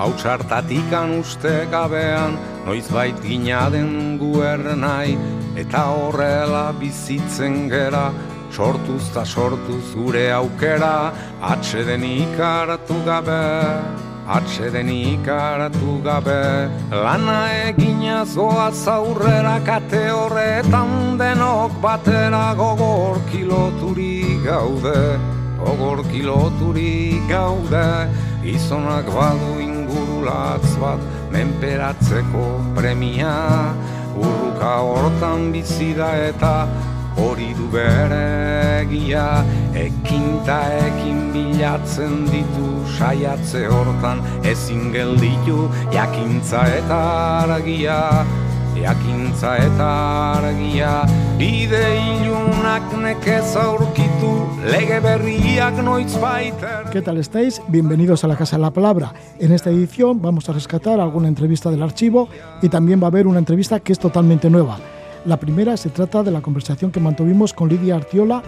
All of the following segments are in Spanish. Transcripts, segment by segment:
hau txartatikan uste gabean, noiz bait ginaden guer nahi, eta horrela bizitzen gera, sortuz ta sortuz gure aukera, atxeden ikaratu gabe. Atxeden ikaratu gabe Lana egina zoa zaurrera kate horretan denok batera gogor kiloturi gaude Gogor kiloturi gaude Izonak badu ingurulatz bat menperatzeko premia Urruka hortan bizida eta hori du beregia. Ekin ta ekin bilatzen ditu saiatze hortan Ezin gelditu jakintza eta argia Eta argia ilunak nekez aurkitu Lege berriak noiz baiter ¿Qué tal estáis? Bienvenidos a la Casa de la Palabra. En esta edición vamos a rescatar alguna entrevista del archivo y también va a haber una entrevista que es totalmente nueva. La primera se trata de la conversación que mantuvimos con Lidia Artiola,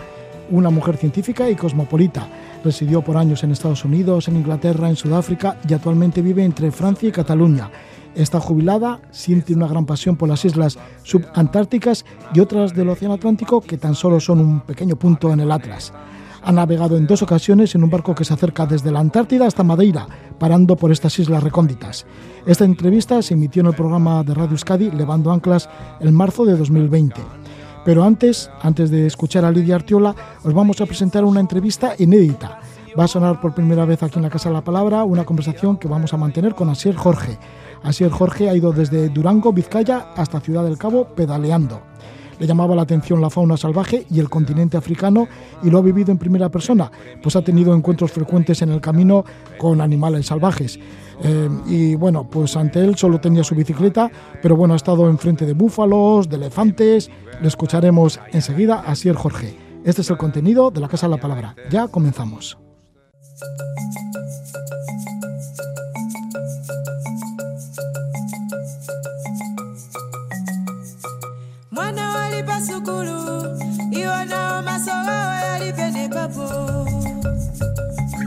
una mujer científica y cosmopolita. Residió por años en Estados Unidos, en Inglaterra, en Sudáfrica y actualmente vive entre Francia y Cataluña. Está jubilada, siente una gran pasión por las islas subantárticas y otras del Océano Atlántico que tan solo son un pequeño punto en el Atlas. Ha navegado en dos ocasiones en un barco que se acerca desde la Antártida hasta Madeira, parando por estas islas recónditas. Esta entrevista se emitió en el programa de Radio Euskadi Levando Anclas en marzo de 2020. Pero antes, antes de escuchar a Lidia Artiola, os vamos a presentar una entrevista inédita. Va a sonar por primera vez aquí en la Casa de la Palabra una conversación que vamos a mantener con Asier Jorge. Asier Jorge ha ido desde Durango, Vizcaya, hasta Ciudad del Cabo pedaleando le llamaba la atención la fauna salvaje y el continente africano y lo ha vivido en primera persona, pues ha tenido encuentros frecuentes en el camino con animales salvajes. Eh, y bueno, pues ante él solo tenía su bicicleta, pero bueno, ha estado enfrente de búfalos, de elefantes. Le escucharemos enseguida a Sier Jorge. Este es el contenido de la Casa de la Palabra. Ya comenzamos. nalipa sukulu, iwa nao masoa yalipe papo.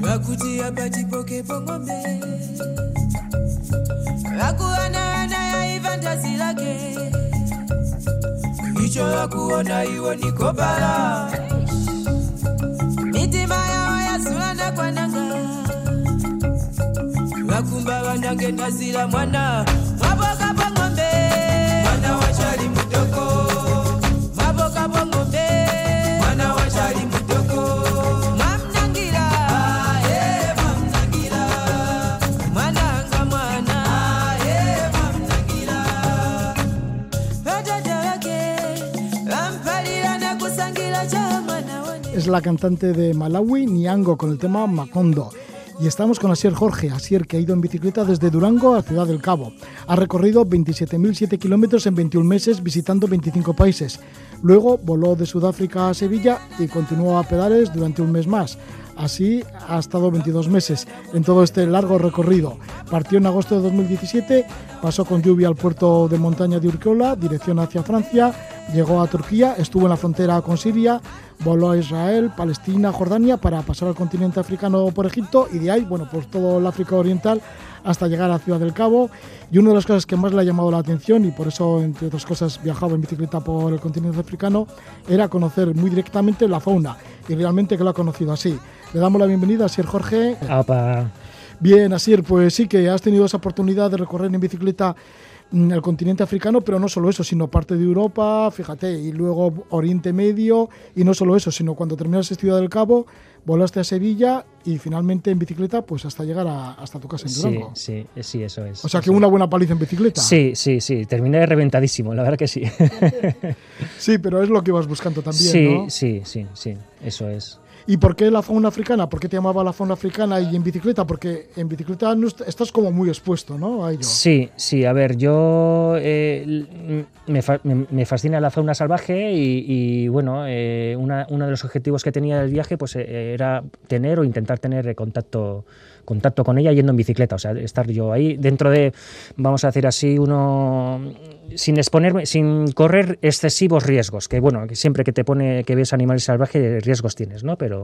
Wakuti hapa jipoke pongombe, wakuana ana ya ifantazi lake, icho wakuona iwo niko. Mitima yao yasulana kwa nanga, wakumba wanange ndazila mwana, waboka pongombe, mwana wachalimu Es la cantante de Malawi, Niango, con el tema Macondo. Y estamos con Asier Jorge, Asier que ha ido en bicicleta desde Durango a Ciudad del Cabo. Ha recorrido 27.007 kilómetros en 21 meses visitando 25 países. Luego voló de Sudáfrica a Sevilla y continuó a pedales durante un mes más. Así ha estado 22 meses en todo este largo recorrido. Partió en agosto de 2017, pasó con lluvia al puerto de montaña de Urquiola, dirección hacia Francia, llegó a Turquía, estuvo en la frontera con Siria, voló a Israel, Palestina, Jordania para pasar al continente africano por Egipto y de ahí, bueno, pues todo el África Oriental hasta llegar a Ciudad del Cabo. Y una de las cosas que más le ha llamado la atención y por eso, entre otras cosas, viajaba en bicicleta por el continente africano, era conocer muy directamente la fauna y realmente que lo ha conocido así. Le damos la bienvenida a Sir Jorge. Apa. Bien, Asier, pues sí que has tenido esa oportunidad de recorrer en bicicleta mm, el continente africano, pero no solo eso, sino parte de Europa, fíjate, y luego Oriente Medio, y no solo eso, sino cuando terminaste Ciudad del Cabo, volaste a Sevilla y finalmente en bicicleta, pues hasta llegar a- hasta tu casa en Durango. sí, sí, eso es. O sea que una buena paliza en bicicleta. Sí, sí, sí, terminé reventadísimo, la verdad que sí. Sí, pero es lo que ibas buscando también, sí, ¿no? sí, sí, sí, eso es. ¿Y por qué la fauna africana? ¿Por qué te llamaba la fauna africana y en bicicleta? Porque en bicicleta no est- estás como muy expuesto, ¿no? Sí, sí, a ver, yo eh, me, me- fascina la fauna salvaje y, bueno, eh, una- uno de los objetivos que tenía del viaje pues eh, era tener o intentar tener contacto contacto con ella yendo en bicicleta, o sea, estar yo ahí dentro de, vamos a decir así, uno sin exponerme, sin correr excesivos riesgos, que bueno, siempre que te pone, que ves animales salvajes, riesgos tienes, ¿no? Pero,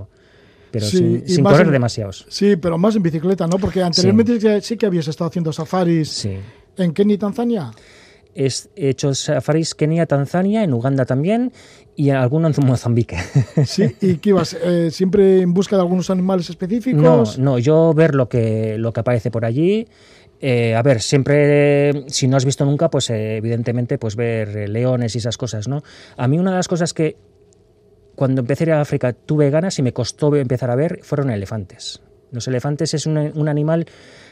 pero Sí, sin, correr en- demasiados. Sí, pero más en bicicleta, ¿no? Porque anteriormente sí, que habías estado haciendo safaris Sí. en Kenia y Tanzania. Es- He hecho safaris Kenia, Tanzania, en Uganda también y alguno en Mozambique. Sí, y que ibas eh, siempre en busca de algunos animales No, específicos. no, yo ver lo que, lo que aparece por allí. eh, a ver, siempre, si no has visto nunca, pues eh, evidentemente, pues ver leones y esas cosas, ¿no? A mí una de las cosas que cuando empecé a a África tuve ganas y me costó empezar a ver fueron elefantes. Los elefantes es un, animal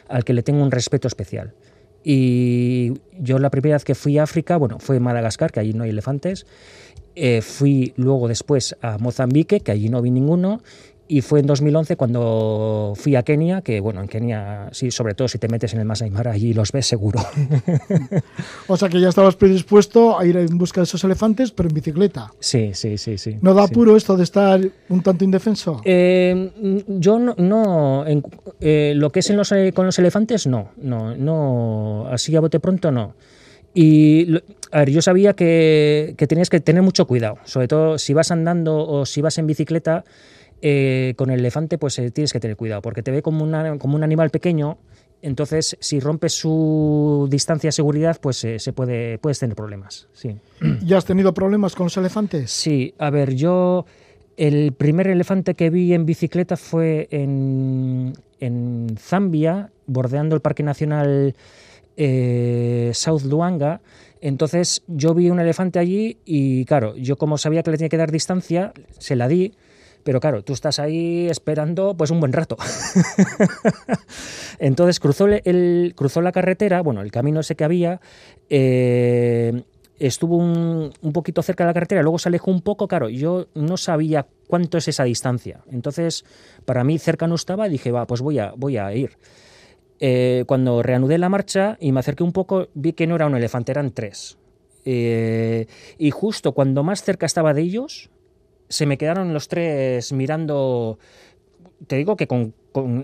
al que le tengo un respeto especial. Y yo la primera vez que fui a África, bueno, fue en Madagascar, que allí no hay elefantes. Eh, fui luego después a Mozambique, que allí no vi ninguno. Y fue en 2011 cuando fui a Kenia, que bueno, en Kenia, sí, sobre todo si te metes en el Masai Mara, allí los ves seguro. O sea que ya estabas predispuesto a ir en busca de esos elefantes, pero en bicicleta. sí, sí, sí, sí. ¿No da sí. apuro esto de estar un tanto indefenso? Eh, mm, yo no, no en- eh, lo que es en los, eh, con los elefantes, no, no, no, así a bote pronto no. Y a ver, yo sabía que, que tenías que tener mucho cuidado, sobre todo si vas andando o si vas en bicicleta, eh, con el elefante pues eh, tienes que tener cuidado, porque te ve como, una- como un animal pequeño, entonces si rompes su distancia de seguridad, pues eh, se puede, puedes tener problemas, sí. ¿Ya has tenido problemas con los elefantes? Sí, a ver, yo el primer elefante que vi en bicicleta fue en, en Zambia, bordeando el Parque Nacional South Luanga. Entonces yo vi un elefante allí y claro, yo como sabía que le tenía que dar distancia, se la di. Pero claro, tú estás ahí esperando pues un buen rato. Entonces cruzó, el, cruzó la carretera, bueno, el camino ese que había, eh, estuvo un, un poquito cerca de la carretera, luego se alejó un poco, claro, yo no sabía cuánto es esa distancia. Entonces, para mí cerca no estaba dije, va, pues voy a, voy a ir. Eh, cuando reanudé la marcha y me acerqué un poco, vi que no era un elefante, eran tres. Eh, y justo cuando más cerca estaba de ellos, se me quedaron los tres mirando, te digo que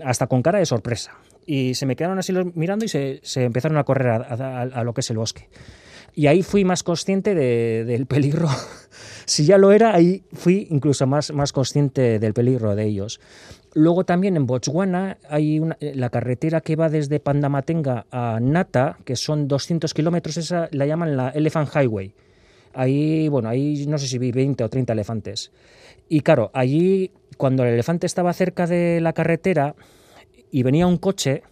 hasta con cara de sorpresa. Y se me quedaron así mirando y se, empezaron a correr a, lo que es el bosque. Y ahí fui más consciente de- del peligro. si ya lo era, ahí fui incluso más, más consciente del peligro de ellos. Luego también en Botswana hay la carretera que va desde Pandamatenga a Nata, que son 200 kilómetros, esa la llaman la Elephant Highway. Ahí, bueno, ahí no sé si vi 20 o 30 elefantes. Y claro, allí cuando el elefante estaba cerca de la carretera y venía un coche,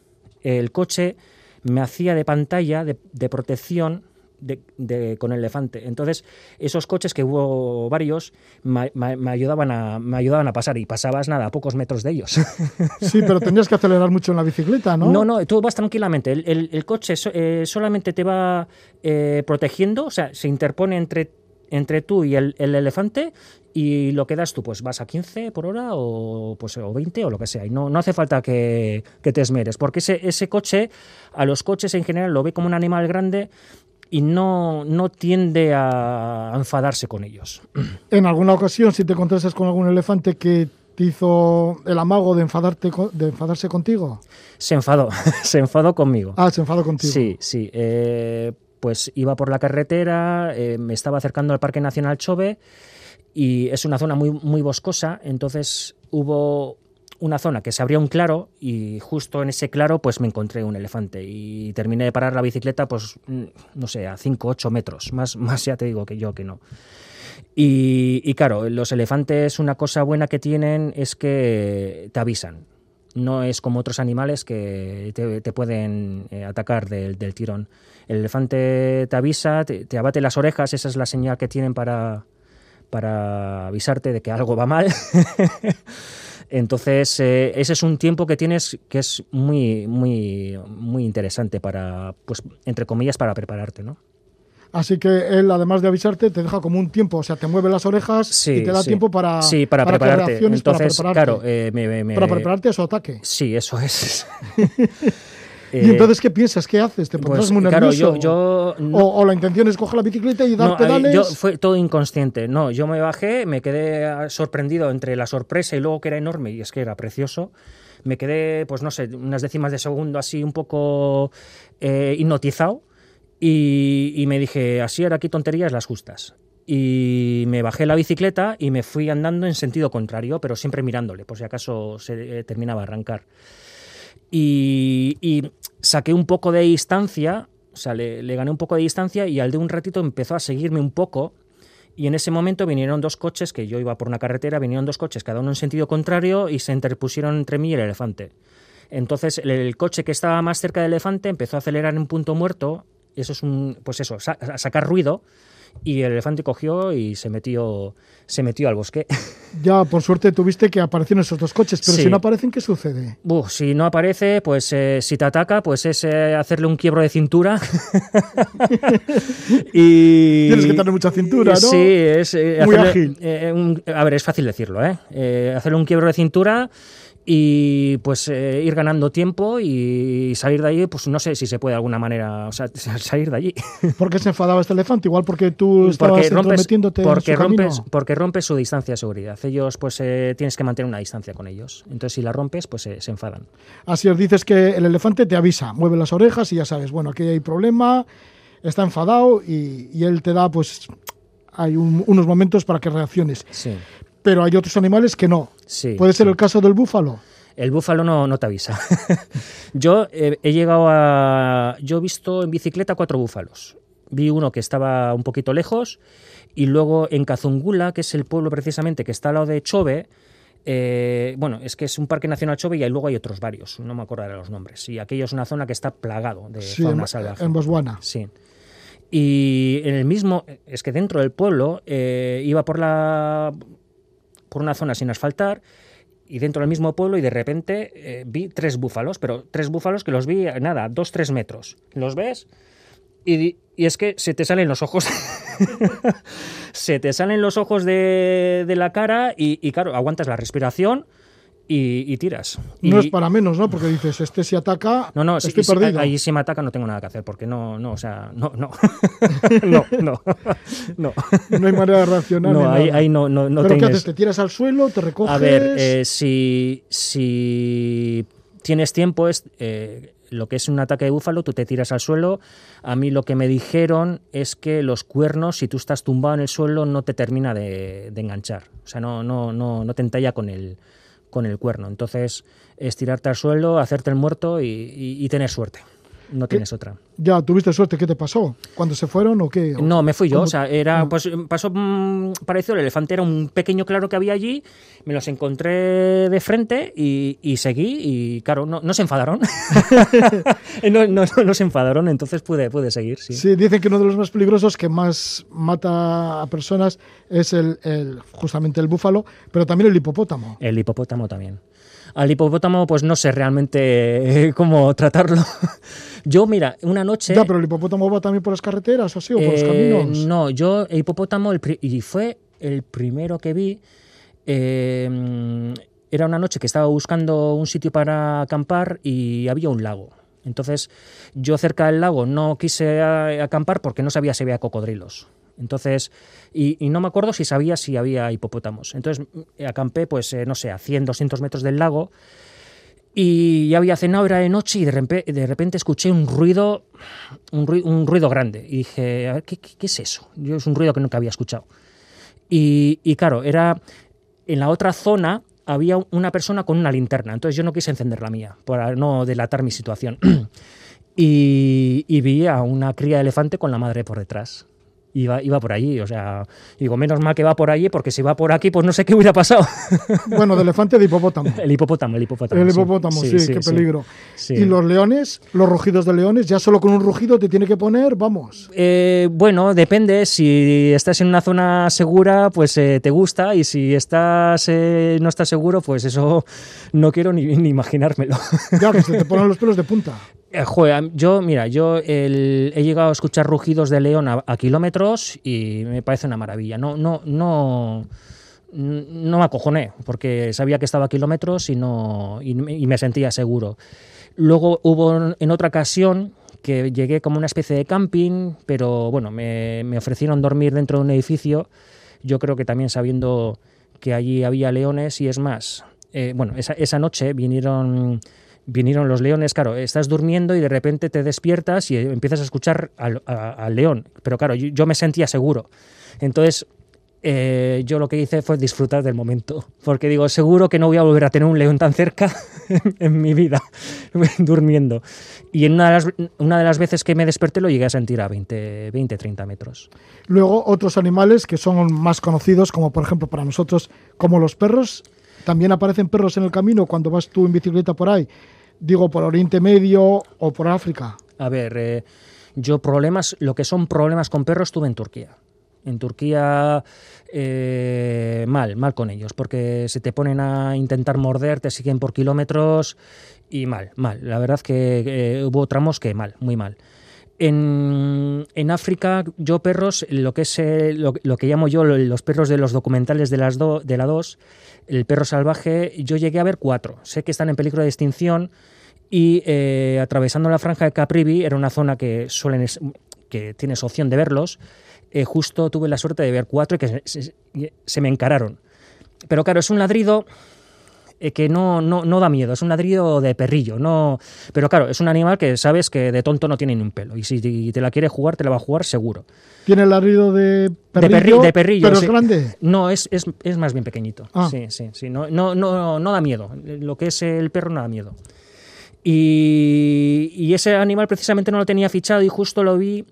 el coche me hacía de pantalla de, de protección de- de- con el elefante. Entonces, esos coches que hubo varios me, me- me ayudaban a, me ayudaban a pasar y pasabas nada, a pocos metros de ellos. Sí, pero tendrías que acelerar mucho en la bicicleta, ¿no? No, no, tú vas tranquilamente. El, el- el coche so- eh, solamente te va eh, protegiendo, o sea, se interpone entre, entre tú y el, el elefante y lo que das tú, pues vas a 15 por hora o, pues, o 20 o lo que sea. Y no, no hace falta que, que te esmeres, porque ese, ese coche, a los coches en general lo ve como un animal grande y no, no tiende a enfadarse con ellos. En alguna ocasión, si te encontrases con algún elefante que te hizo el amago de, enfadarte, de enfadarse contigo. Se enfadó, se enfadó conmigo. Ah, se enfadó contigo. Sí, sí. eh, pues iba por la carretera, eh, me estaba acercando al Parque Nacional Chove y es una zona muy, muy boscosa, entonces hubo una zona que se abría un claro y justo en ese claro pues me encontré un elefante y terminé de parar la bicicleta pues mm, no sé, a 5 o 8 metros, más, más ya te digo que yo que no. Y, y claro, los elefantes una cosa buena que tienen es que te avisan. No es como otros animales que te, pueden eh, atacar del, del tirón. El elefante te avisa, te, te abate las orejas, esa es la señal que tienen para, para avisarte de que algo va mal. Entonces, eh, ese es un tiempo que tienes que es muy, muy, muy interesante para, pues, entre comillas, para prepararte, ¿no? Así que él, además de avisarte, te deja como un tiempo, o sea, te mueve las orejas Sí, y te da sí. tiempo para, sí, para, prepararte. para Entonces, prepararte. claro, eh, me, me- para prepararte a su ataque. Sí, eso es. ¿Y Eh, entonces qué piensas? ¿Qué haces? ¿Te pondrás pues, muy claro, nervioso? yo, yo no- o, o la intención es coger la bicicleta y dar no, pedales. yo fue todo inconsciente. No, yo me bajé, me quedé ah, sorprendido entre la sorpresa y luego que era enorme y es que era precioso. Me quedé, pues no sé, unas décimas de segundo así un poco eh, hipnotizado y, y me dije, así ahora aquí tonterías las justas. y me bajé la bicicleta y me fui andando en sentido contrario, pero siempre mirándole, por si acaso se eh, terminaba de arrancar. Y, saqué un poco de distancia, o sea, le, gané un poco de distancia y al de un ratito empezó a seguirme un poco y en ese momento vinieron dos coches, que yo iba por una carretera, vinieron dos coches, cada uno en sentido contrario, y se interpusieron entre mí y el elefante. Entonces el, coche que estaba más cerca del elefante empezó a acelerar en punto muerto, eso es un, pues eso, a sacar ruido, y el elefante cogió y se metió, se metió al bosque. Ya, por suerte tuviste que aparecieron esos dos coches, pero Sí. si no aparecen, ¿qué sucede? Uf, si no aparece, pues eh, si te ataca, pues es eh, hacerle un quiebro de cintura. y Tienes que tener mucha cintura, ¿no? Sí, es eh, Muy hacerle- ágil. un- a ver, es fácil decirlo. Eh, hacerle un quiebro de cintura y pues eh, ir ganando tiempo y salir de allí, pues no sé si se puede de alguna manera, o sea, salir de allí. ¿Por qué se enfadaba este elefante? Igual porque tú estabas porque rompes, porque en su camino. rompes, porque rompes su distancia de seguridad. Ellos, pues eh, tienes que mantener una distancia con ellos. Entonces, si la rompes, pues eh, se enfadan. Así os dices que el elefante te avisa, mueve las orejas y ya sabes, bueno, aquí hay problema, está enfadado y, y él te da, pues, hay un- unos momentos para que reacciones. Sí. Pero hay otros animales que no. Sí, Puede ser sí. el caso del búfalo. El búfalo no, no te avisa. yo eh, he llegado a. Yo he visto en bicicleta cuatro búfalos. Vi uno que estaba un poquito lejos y luego en Cazungula, que es el pueblo precisamente que está al lado de Chove. eh, bueno, es que es un parque nacional Chove y luego hay otros varios, no me acordaré los nombres. Y aquello es una zona que está plagado de Sí, fauna en, salvaje. en Botswana. Sí. Y en el mismo, es que dentro del pueblo eh, iba por la por una zona sin asfaltar y dentro del mismo pueblo y de repente eh, vi tres búfalos, pero tres búfalos que los vi a nada, dos, tres metros. ¿Los ves? Y, y es que se te salen los ojos. se te salen los ojos de, de la cara y, y, claro, aguantas la respiración y, y tiras. No Y- es para menos, ¿no? Porque dices, este si ataca, no, no, estoy si- perdido. ahí si me ataca no tengo nada que hacer, porque no, no, o sea, no, no, no, no, no, No hay manera de reaccionar. no, ahí, no, no, no ¿Pero qué tienes- haces? ¿Te tiras al suelo? ¿Te recoges? A ver, eh, si, si tienes tiempo, es, eh, lo que es un ataque de búfalo, tú te tiras al suelo. A mí lo que me dijeron es que los cuernos, si tú estás tumbado en el suelo, no te termina de, de enganchar. O sea, no, no, no, no te entalla con el, con el cuerno. Entonces, es tirarte al suelo, hacerte el muerto y, y- y tener suerte. No tienes otra. Ya, ¿tuviste suerte? ¿Qué te pasó? ¿Cuando se fueron o qué? No, me fui yo. ¿Cómo? O sea, era, pues pasó mm, parecido. El elefante era un pequeño claro que había allí. Me los encontré de frente y, y seguí. Y claro, no, no se enfadaron. no, no, no, no se enfadaron, entonces pude, pude seguir. Sí. Sí, dicen que uno de los más peligrosos que más mata a personas es el, el- justamente el búfalo, pero también el hipopótamo. El hipopótamo también. Al hipopótamo, pues no sé realmente eh, cómo tratarlo. Yo, mira, una noche. Ya, pero el hipopótamo va también por las carreteras o así, o por los Eh, caminos. No, yo, el hipopótamo, el y fue el primero que vi. eh, era una noche que estaba buscando un sitio para acampar y había un lago. Entonces, yo cerca del lago no quise acampar porque no sabía si había cocodrilos. Entonces, y, y no me acuerdo si sabía si había hipopótamos. Entonces, mm, acampé, pues, eh, no sé, a 100, 200 metros del lago. Y ya había cenado, era de noche y de repente, de repente escuché un ruido, un ruido, un ruido grande. Y dije, a ver, ¿qué, qué, qué es eso? Yo es un ruido que nunca había escuchado. Y, y claro, era en la otra zona había una persona con una linterna. Entonces yo no quise encender la mía para no delatar mi situación. y, y vi a una cría de elefante con la madre por detrás. Iba, iba por allí, o sea, digo, menos mal que va por allí, porque si va por aquí, pues no sé qué hubiera pasado. Bueno, de elefante de hipopótamo. el hipopótamo, el hipopótamo. El sí. hipopótamo, sí, qué peligro. Sí. Y los leones, los rugidos de leones, ya solo con un rugido te tiene que poner, vamos. Eh, bueno, depende. Si estás en una zona segura, pues eh, te gusta. Y si estás eh, no estás seguro, pues eso no quiero ni, ni imaginármelo. Ya, que se te ponen los pelos de punta. Eh, yo, mira, yo he llegado a escuchar rugidos de león a, kilómetros y me parece una maravilla. No, no, no, no me acojoné porque sabía que estaba a kilómetros y no y, me- sentía seguro. Luego hubo en otra ocasión que llegué como una especie de camping, pero bueno, me, ofrecieron dormir dentro de un edificio. Yo creo que también sabiendo que allí había leones y es más, eh, bueno, esa noche vinieron vinieron los leones, claro, estás durmiendo y de repente te despiertas y empiezas a escuchar al, león. Pero claro, yo, me sentía seguro. Entonces, eh, yo lo que hice fue disfrutar del momento. Porque digo, seguro que no voy a volver a tener un león tan cerca en, en mi vida, durmiendo. Y en una de, las, una de las veces que me desperté lo llegué a sentir a 20, 20 30 metros. Luego otros animales que son más conocidos, como por ejemplo para nosotros, como los perros. También aparecen perros en el camino cuando vas tú en bicicleta por ahí. Digo, por Oriente Medio o por África. A ver, eh, yo problemas, lo que son problemas con perros tuve en Turquía. En Turquía, eh, mal, mal con ellos, porque se te ponen a intentar morder, te siguen por kilómetros y mal, mal. La verdad que eh, hubo tramos que mal, muy mal. En, en África, yo perros, lo que es eh, lo, lo que llamo yo lo- los perros de los documentales de, las do- de la 2, el perro salvaje, yo llegué a ver cuatro. Sé que están en peligro de extinción y eh, atravesando la franja de Caprivi, era una zona que suelen que tienes opción de verlos, eh, justo tuve la suerte de ver cuatro y que se, se- me encararon. Pero claro, es un ladrido que no, no, no da miedo, es un ladrido de perrillo, no, pero claro, es un animal que sabes que de tonto no tiene ni un pelo y si te la quiere jugar, te la va a jugar seguro. Tiene el ladrido de De perrillo, perri- de perrillo, pero sí. es grande. No, es, es, es más bien pequeñito. Ah. Sí, sí, sí. No, no, no, no da miedo. Lo que es el perro no da miedo. Y, y ese animal precisamente no lo tenía fichado y justo lo vi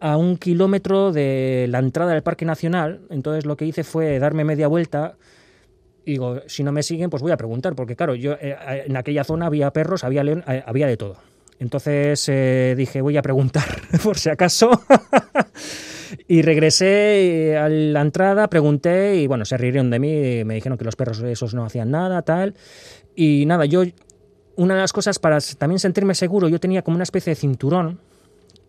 a un kilómetro de la entrada del Parque Nacional. Entonces lo que hice fue darme media vuelta. Digo, si no me siguen, pues voy a preguntar, porque claro, yo eh, en aquella zona había perros, había león, eh, había de todo. Entonces eh, dije, voy a preguntar, por si acaso. y regresé eh, a la entrada, pregunté y bueno, se rieron de mí, me dijeron que los perros esos no hacían nada, tal. Y nada, yo, una de las cosas para también sentirme seguro, yo tenía como una especie de cinturón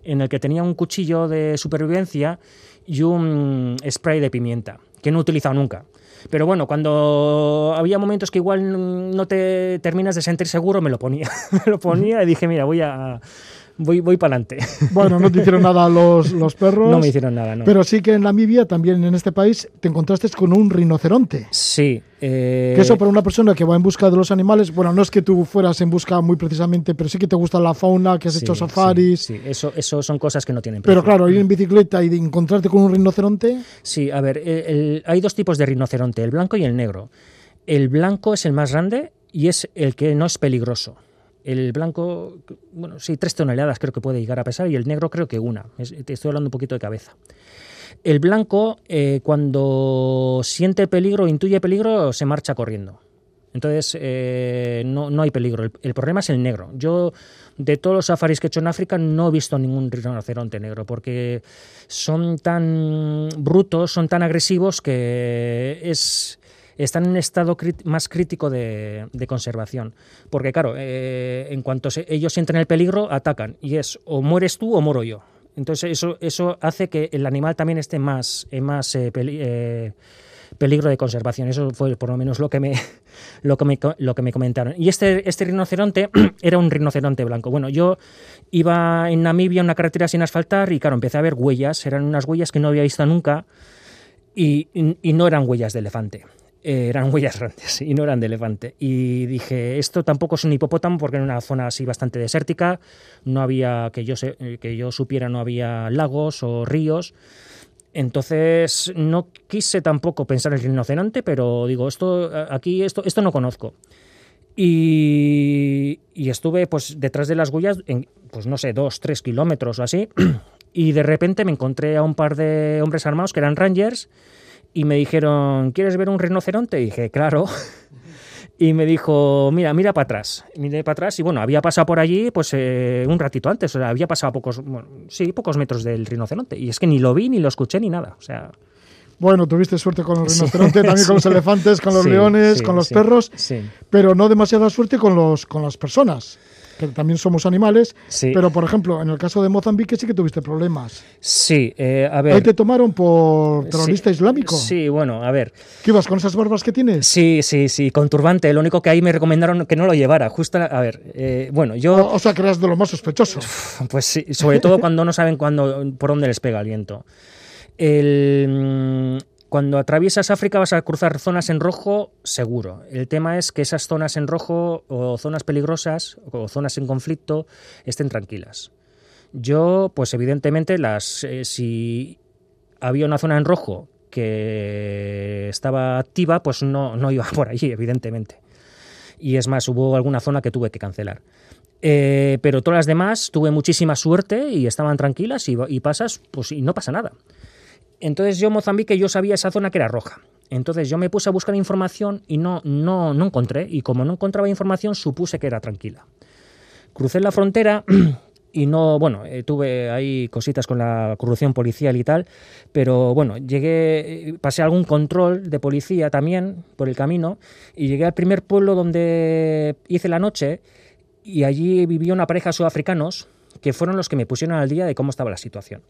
en el que tenía un cuchillo de supervivencia y un spray de pimienta, que no he utilizado nunca. Pero bueno, cuando había momentos que igual no te terminas de sentir seguro, me lo ponía. me lo ponía y dije, mira, voy a voy, voy para adelante. Bueno, no te hicieron nada los, los perros. no me hicieron nada, no. Pero sí que en Namibia, también en este país, te encontraste con un rinoceronte. sí. eh, Que eso para una persona que va en busca de los animales, bueno, no es que tú fueras en busca muy precisamente, pero sí que te gusta la fauna, que has sí, hecho safaris. Sí, eso, eso son cosas que no tienen Pero precio. claro, ir en bicicleta y de encontrarte con un rinoceronte, Sí, a ver, el- el- hay dos tipos de rinoceronte, el blanco y el negro. El blanco es el más grande y es el que no es peligroso. El blanco, bueno, sí, tres toneladas creo que puede llegar a pesar y el negro creo que una. Te estoy hablando un poquito de cabeza. El blanco, eh, cuando siente peligro, intuye peligro, se marcha corriendo. Entonces, eh, no, no hay peligro. El, el problema es el negro. Yo, de todos los safaris que he hecho en África, no he visto ningún rinoceronte negro, porque son tan brutos, son tan agresivos que es, están en un estado más crítico de, conservación. Porque, claro, eh, en cuanto se- ellos sienten el peligro, atacan. Y es o mueres tú o muero yo. Entonces, eso, eso hace que el animal también esté más, en más eh, eh, peligro de conservación. Eso fue por lo menos lo que me, lo que me, lo que me comentaron. Y este, este rinoceronte era un rinoceronte blanco. Bueno, yo iba en Namibia en una carretera sin asfaltar y claro, empecé a ver huellas. Eran unas huellas que no había visto nunca y no eran huellas de elefante. Eh, eran huellas grandes y no eran de elefante. Y dije, esto tampoco es un hipopótamo porque en una zona así bastante desértica, no había, que yo, sé- eh, que yo supiera, no había lagos o ríos. Entonces no quise tampoco pensar en el rinoceronte, pero digo, esto aquí esto, esto no conozco. Y, y estuve pues detrás de las huellas, en, pues no sé, dos, tres kilómetros o así, y de repente me encontré a un par de hombres armados que eran rangers y me dijeron, ¿quieres ver un rinoceronte? Y dije, claro. Y me dijo, mira, mira para atrás. Miré para atrás y bueno, había pasado por allí pues eh, un ratito antes, o sea, había pasado pocos, bueno, sí, pocos metros del rinoceronte. Y es que ni lo vi, ni lo escuché, ni nada. O sea, bueno, tuviste suerte con el Sí, rinoceronte, también con los sí. elefantes, con los Sí, leones, sí, con los sí, perros, Sí. pero no demasiada suerte con, los, con las personas, que también somos animales. Sí. Pero, por ejemplo, en el caso de Mozambique sí que tuviste problemas. Sí, eh, a ver. Ahí te tomaron por terrorista sí, islámico. Sí, bueno, a ver. ¿Qué ibas con esas barbas que tienes? Sí, sí, sí, con turbante. Lo único que ahí me recomendaron que no lo llevara. Justo, a ver, eh, bueno, yo. O, o sea, que eras de lo más sospechoso. Pues sí, sobre todo cuando no saben cuándo, por dónde les pega el viento. El, cuando atraviesas África vas a cruzar zonas en rojo seguro. El tema es que esas zonas en rojo o zonas peligrosas o zonas en conflicto estén tranquilas. Yo, pues evidentemente, las eh, si había una zona en rojo que estaba activa, pues no, no iba por allí, evidentemente. Y es más, hubo alguna zona que tuve que cancelar. Eh, pero todas las demás tuve muchísima suerte y estaban tranquilas y, pasas, pues y no pasa nada. Entonces yo Mozambique yo sabía esa zona que era roja. Entonces yo me puse a buscar información y no, no, no encontré. Y como no encontraba información, supuse que era tranquila. Crucé la frontera y no, bueno, eh, tuve ahí cositas con la corrupción policial y tal, pero bueno, llegué, eh, pasé algún control de policía también por el camino y llegué al primer pueblo donde hice la noche y allí vivía una pareja sudafricanos que fueron los que me pusieron al día de cómo estaba la situación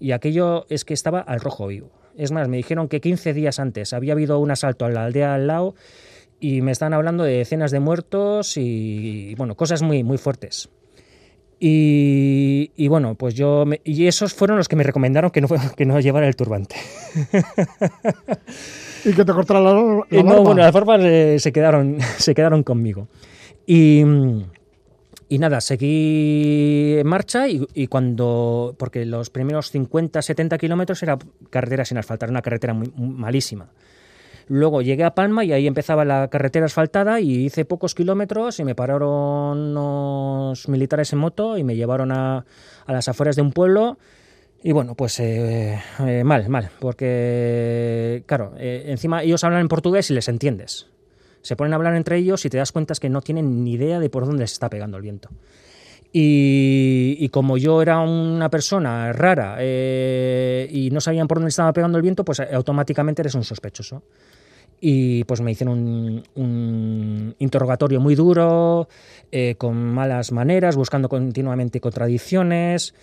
y aquello es que estaba al rojo vivo. Es más, me dijeron que 15 días antes había habido un asalto a la aldea al lado y me están hablando de decenas de muertos y, bueno, cosas muy, muy fuertes. Y, bueno, pues yo. y esos fueron los que me recomendaron que no, que no llevara el turbante. y que te cortara la, la barba. No, bueno, las barbas eh, se, quedaron, se quedaron conmigo. Y. Y nada, seguí en marcha y, cuando, porque los primeros 50, 70 kilómetros era carretera sin asfaltar, una carretera muy, malísima. Luego llegué a Palma y ahí empezaba la carretera asfaltada y hice pocos kilómetros y me pararon unos militares en moto y me llevaron a, a las afueras de un pueblo. Y bueno, pues eh, eh, mal, mal, porque claro, eh, encima ellos hablan en portugués y les entiendes se ponen a hablar entre ellos y te das cuenta que no tienen ni idea de por dónde se está pegando el viento. Y, como yo era una persona rara eh, y no sabían por dónde estaba pegando el viento, pues automáticamente eres un sospechoso. Y pues me hicieron un, interrogatorio muy duro, eh, con malas maneras, buscando continuamente contradicciones.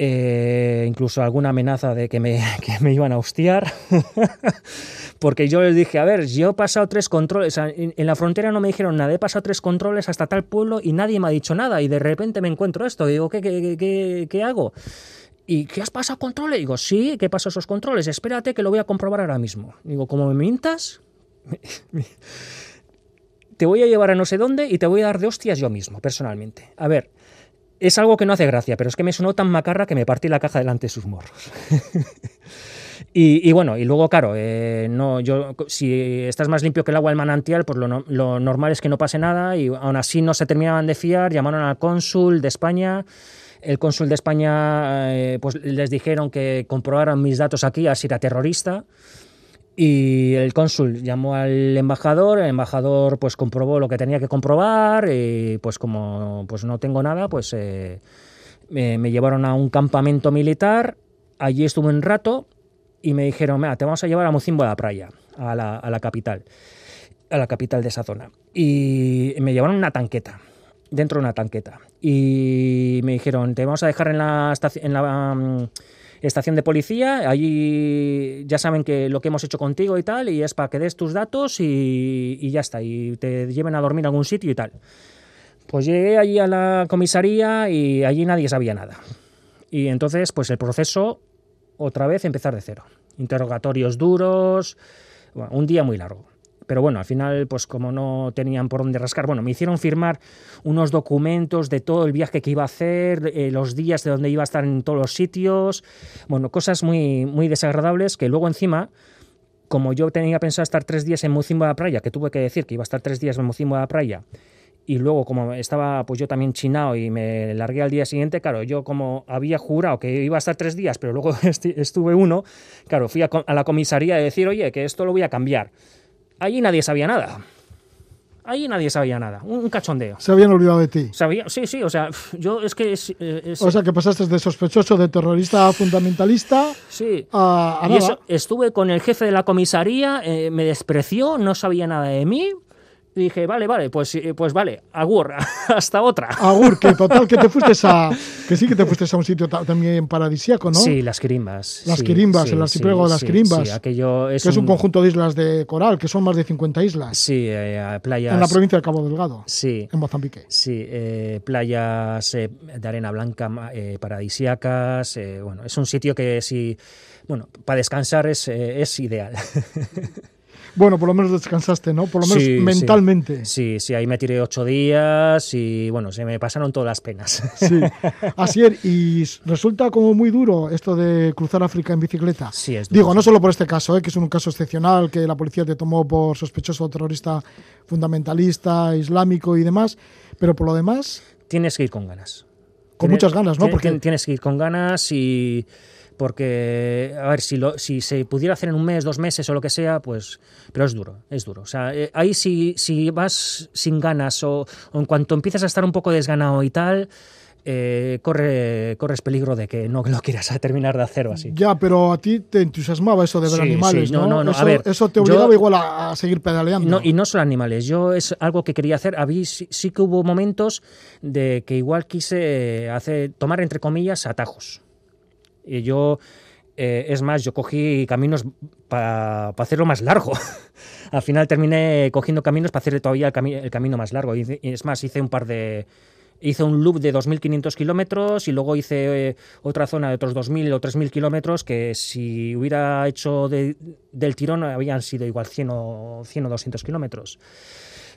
Eh, incluso alguna amenaza de que me, me iban a hostiar, porque yo les dije, a ver, yo he pasado tres controles, en, la frontera no me dijeron nada, he pasado tres controles hasta tal pueblo y nadie me ha dicho nada, y de repente me encuentro esto, y digo, ¿qué, qué, qué, qué hago? ¿Y qué has pasado controles? Digo, sí, ¿qué pasó esos controles? Espérate que lo voy a comprobar ahora mismo. Digo, como me mintas, te voy a llevar a no sé dónde y te voy a dar de hostias yo mismo, personalmente. A ver, es algo que no hace gracia, pero es que me sonó tan macarra que me partí la caja delante de sus morros. y, bueno, y luego, claro, eh, no, yo, si estás más limpio que el agua del manantial, pues lo, normal es que no pase nada y aún así no se terminaban de fiar, llamaron al cónsul de España. El cónsul de España eh, pues les dijeron que comprobaran mis datos aquí, así era terrorista. Y el cónsul llamó al embajador, el embajador pues comprobó lo que tenía que comprobar y pues como pues no tengo nada, pues eh, me, llevaron a un campamento militar, allí estuve un rato y me dijeron, mira, te vamos a llevar a Mocimbo de la Praia, a la, a la capital, a la capital de esa zona. Y me llevaron una tanqueta, dentro de una tanqueta. Y me dijeron, te vamos a dejar en la, en la mm, estación de policía, allí ya saben que lo que hemos hecho contigo y tal, y es para que des tus datos y, ya está, y te lleven a dormir a algún sitio y tal. Pues llegué allí a la comisaría y allí nadie sabía nada. Y entonces, pues el proceso, otra vez empezar de cero. Interrogatorios duros, un día muy largo. Pero bueno, al final, pues como no tenían por dónde rascar, bueno, me hicieron firmar unos documentos de todo el viaje que iba a hacer, eh, los días de donde iba a estar en todos los sitios, bueno, cosas muy, muy desagradables que luego encima como yo tenía pensado estar tres días en Mucimbo de la Praia, que tuve que decir que iba a estar tres días en Mucimbo de la Praia, y luego como estaba pues yo también chinado y me largué al día siguiente, claro, yo como había jurado que iba a estar tres días, pero luego estuve uno, claro, fui a la comisaría a decir, oye, que esto lo voy a cambiar. Allí nadie sabía nada. Allí nadie sabía nada. Un cachondeo. Se habían olvidado de ti. Sabía, sí, sí, o sea, yo es que... Eh, o sea, que pasaste de sospechoso, de terrorista fundamentalista sí. a, y estuve con el jefe de la comisaría, eh, me despreció, no sabía nada de mí, Y dije, vale, vale, pues, sí, pues vale, agur, hasta otra. Agur, que total, que te fuiste a. Que sí que te fuiste a un sitio ta- también paradisíaco, ¿no? Sí, las Quirimbas. Las sí, Quirimbas, sí, el archipiélago de las Quirimbas. Sí, aquello es, que es un conjunto de islas de coral, que son más de 50 islas. Sí, eh, playas. En la provincia de Cabo Delgado, Sí, en Mozambique. Sí, eh, playas eh, de arena blanca eh, paradisíacas. eh, bueno, es un sitio que si, bueno, para descansar es, eh, es ideal. Bueno, por lo menos descansaste, ¿no? Por lo menos Sí, mentalmente. Sí, sí, ahí me tiré ocho días y bueno, se me pasaron todas las penas. Sí. Asier, y s- resulta como muy duro esto de cruzar África en bicicleta. Sí, es duro, Digo, no solo por este caso, ¿eh? que es un caso excepcional, que la policía te tomó por sospechoso terrorista fundamentalista, islámico y demás, pero por lo demás, Tienes que ir con ganas. con muchas ganas, ¿no? Porque tien- Tienes que ir con ganas y porque, a ver, si, lo, si se pudiera hacer en un mes, dos meses o lo que sea, pues, pero es duro, es duro. O sea, eh, ahí si, si vas sin ganas o, o en cuanto empiezas a estar un poco desganado y tal, eh, corre, corres peligro de que no lo quieras terminar de hacer o así. ya, pero a ti te entusiasmaba eso de ver Sí, animales, sí, no, ¿no? no, no, a Eso, ver, eso te yo- obligaba igual a, a seguir pedaleando. No, y no solo animales, yo es algo que quería hacer. Habí, sí, sí que hubo momentos de que igual quise hacer, tomar entre comillas atajos. Y yo, eh, es más, yo cogí caminos para hacerlo más largo. Al final terminé cogiendo caminos para hacer todavía el, cami- el camino más largo. Y, y es más, hice un par de. Hice un loop de 2.500 kilómetros y luego hice eh, otra zona de otros 2.000 o 3.000 kilómetros que si hubiera hecho de- del tirón habían sido igual 100 o, 100 o 200 kilómetros.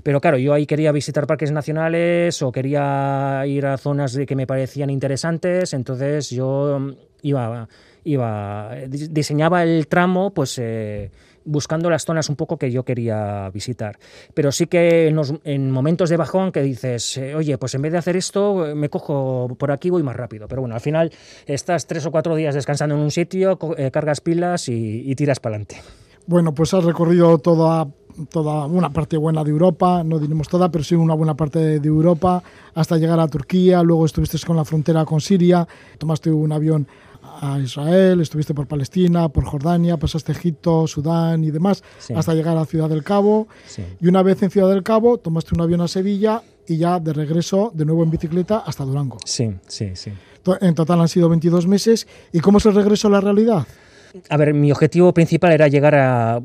Pero claro, yo ahí quería visitar parques nacionales o quería ir a zonas que me parecían interesantes, entonces yo mm, iba, iba di- diseñaba el tramo pues eh, buscando las zonas un poco que yo quería visitar. Pero sí que en, los- en momentos de bajón que dices, eh, oye, pues en vez de hacer esto, me cojo por aquí, voy más rápido. Pero bueno, al final estás tres o cuatro días descansando en un sitio, eh, cargas pilas y, y tiras para adelante. Bueno, pues has recorrido toda, toda una parte buena de Europa, no diremos toda, pero sí una buena parte de, Europa, hasta llegar a Turquía, luego estuviste con la frontera con Siria, tomaste un avión a Israel, estuviste por Palestina, por Jordania, pasaste Egipto, Sudán y demás, Sí. hasta llegar a Ciudad del Cabo. Sí. Y una vez en Ciudad del Cabo, tomaste un avión a Sevilla y ya de regreso, de nuevo en bicicleta, hasta Durango. Sí, sí, sí. En total han sido 22 meses. ¿Y cómo es el regreso a la realidad? A ver, mi objetivo principal era llegar a,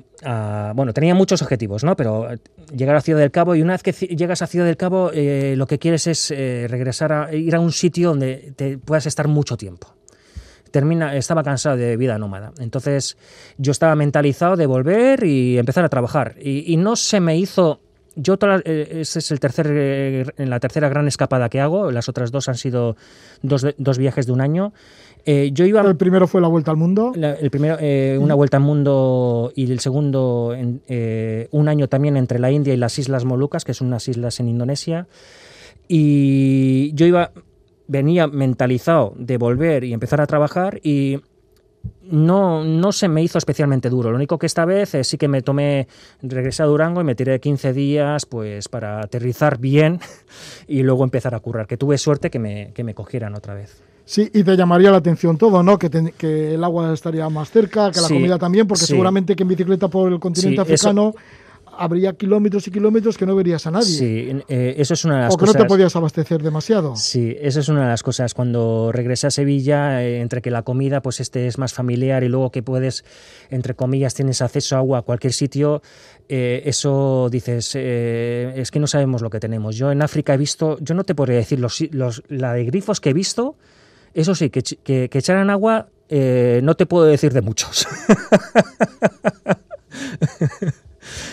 Bueno, tenía muchos objetivos, ¿no? Pero eh, llegar a Ciudad del Cabo y una vez que llegas a Ciudad del Cabo, eh, lo que quieres es eh, regresar a ir a un sitio donde te puedas estar mucho tiempo. Termina, estaba cansado de vida nómada. Entonces yo estaba mentalizado de volver y empezar a trabajar. Y no se me hizo... Yo, todas las- eh, ese es el tercer, eh, en la tercera gran escapada que hago. Las otras dos han sido dos, dos viajes de un año. Eh, yo iba El primero fue la vuelta al mundo. la- el primero, eh, una vuelta al mundo y el segundo, en- eh, un año también entre la India y las Islas Molucas, que son unas islas en Indonesia. Y yo iba, venía mentalizado de volver y empezar a trabajar y no, no se me hizo especialmente duro. Lo único que esta vez eh, sí que me tomé, regresé a Durango y me tiré 15 días pues para aterrizar bien y luego empezar a currar. Que tuve suerte que me, que me cogieran otra vez. Sí, y te llamaría la atención todo, ¿no? Que, que el agua estaría más cerca, que la Sí, comida también, porque sí. seguramente que en bicicleta por el continente Sí, eso- africano habría kilómetros y kilómetros que no verías a nadie. Sí, eh, eso es una de las o que cosas. no te podías abastecer demasiado. Sí, eso es una de las cosas. Cuando regresé a Sevilla, eh, entre que la comida pues este es más familiar y luego que puedes, entre comillas, tienes acceso a agua a cualquier sitio, eh, eso dices, eh, es que no sabemos lo que tenemos. Yo en África he visto, yo no te podría decir los, los- la de grifos que he visto, eso sí, que, que, que echaran agua, no te puedo decir de muchos.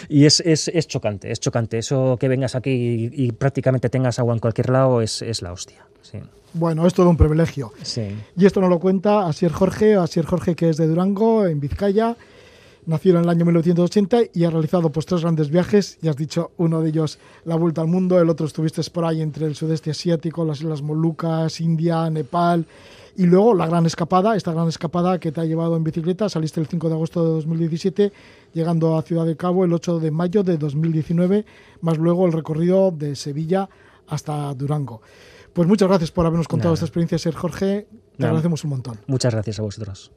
Y es, es, es chocante, es chocante. Eso que vengas aquí y, y prácticamente tengas agua en cualquier lado es, es la hostia. Sí, Bueno, es todo un privilegio. sí. Y esto nos lo cuenta Asier Jorge, Asier Jorge que es de Durango, en Vizcaya. Nació en el año 1980 y ha realizado pues tres grandes viajes. Ya has dicho, uno de ellos la vuelta al mundo, el otro estuviste por ahí entre el sudeste asiático, las Islas Molucas, India, Nepal. Y luego la gran escapada, esta gran escapada que te ha llevado en bicicleta, saliste el 5 de agosto de 2017, llegando a Ciudad de Cabo el 8 de mayo de 2019, más luego el recorrido de Sevilla hasta Durango. Pues muchas gracias por habernos contado Nada. esta experiencia, Ser Jorge. Te Nada. agradecemos un montón. Muchas gracias a vosotros.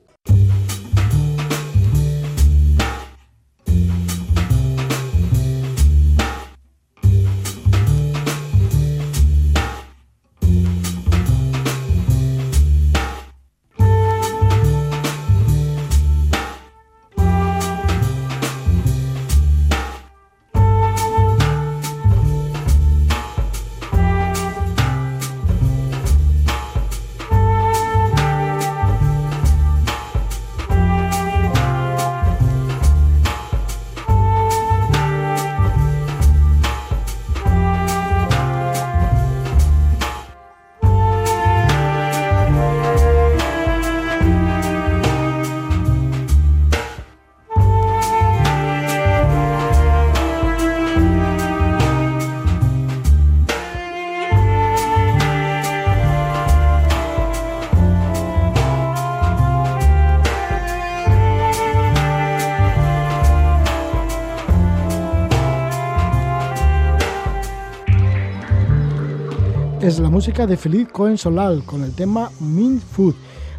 Música de Feliz Cohen Solal con el tema Mint Food.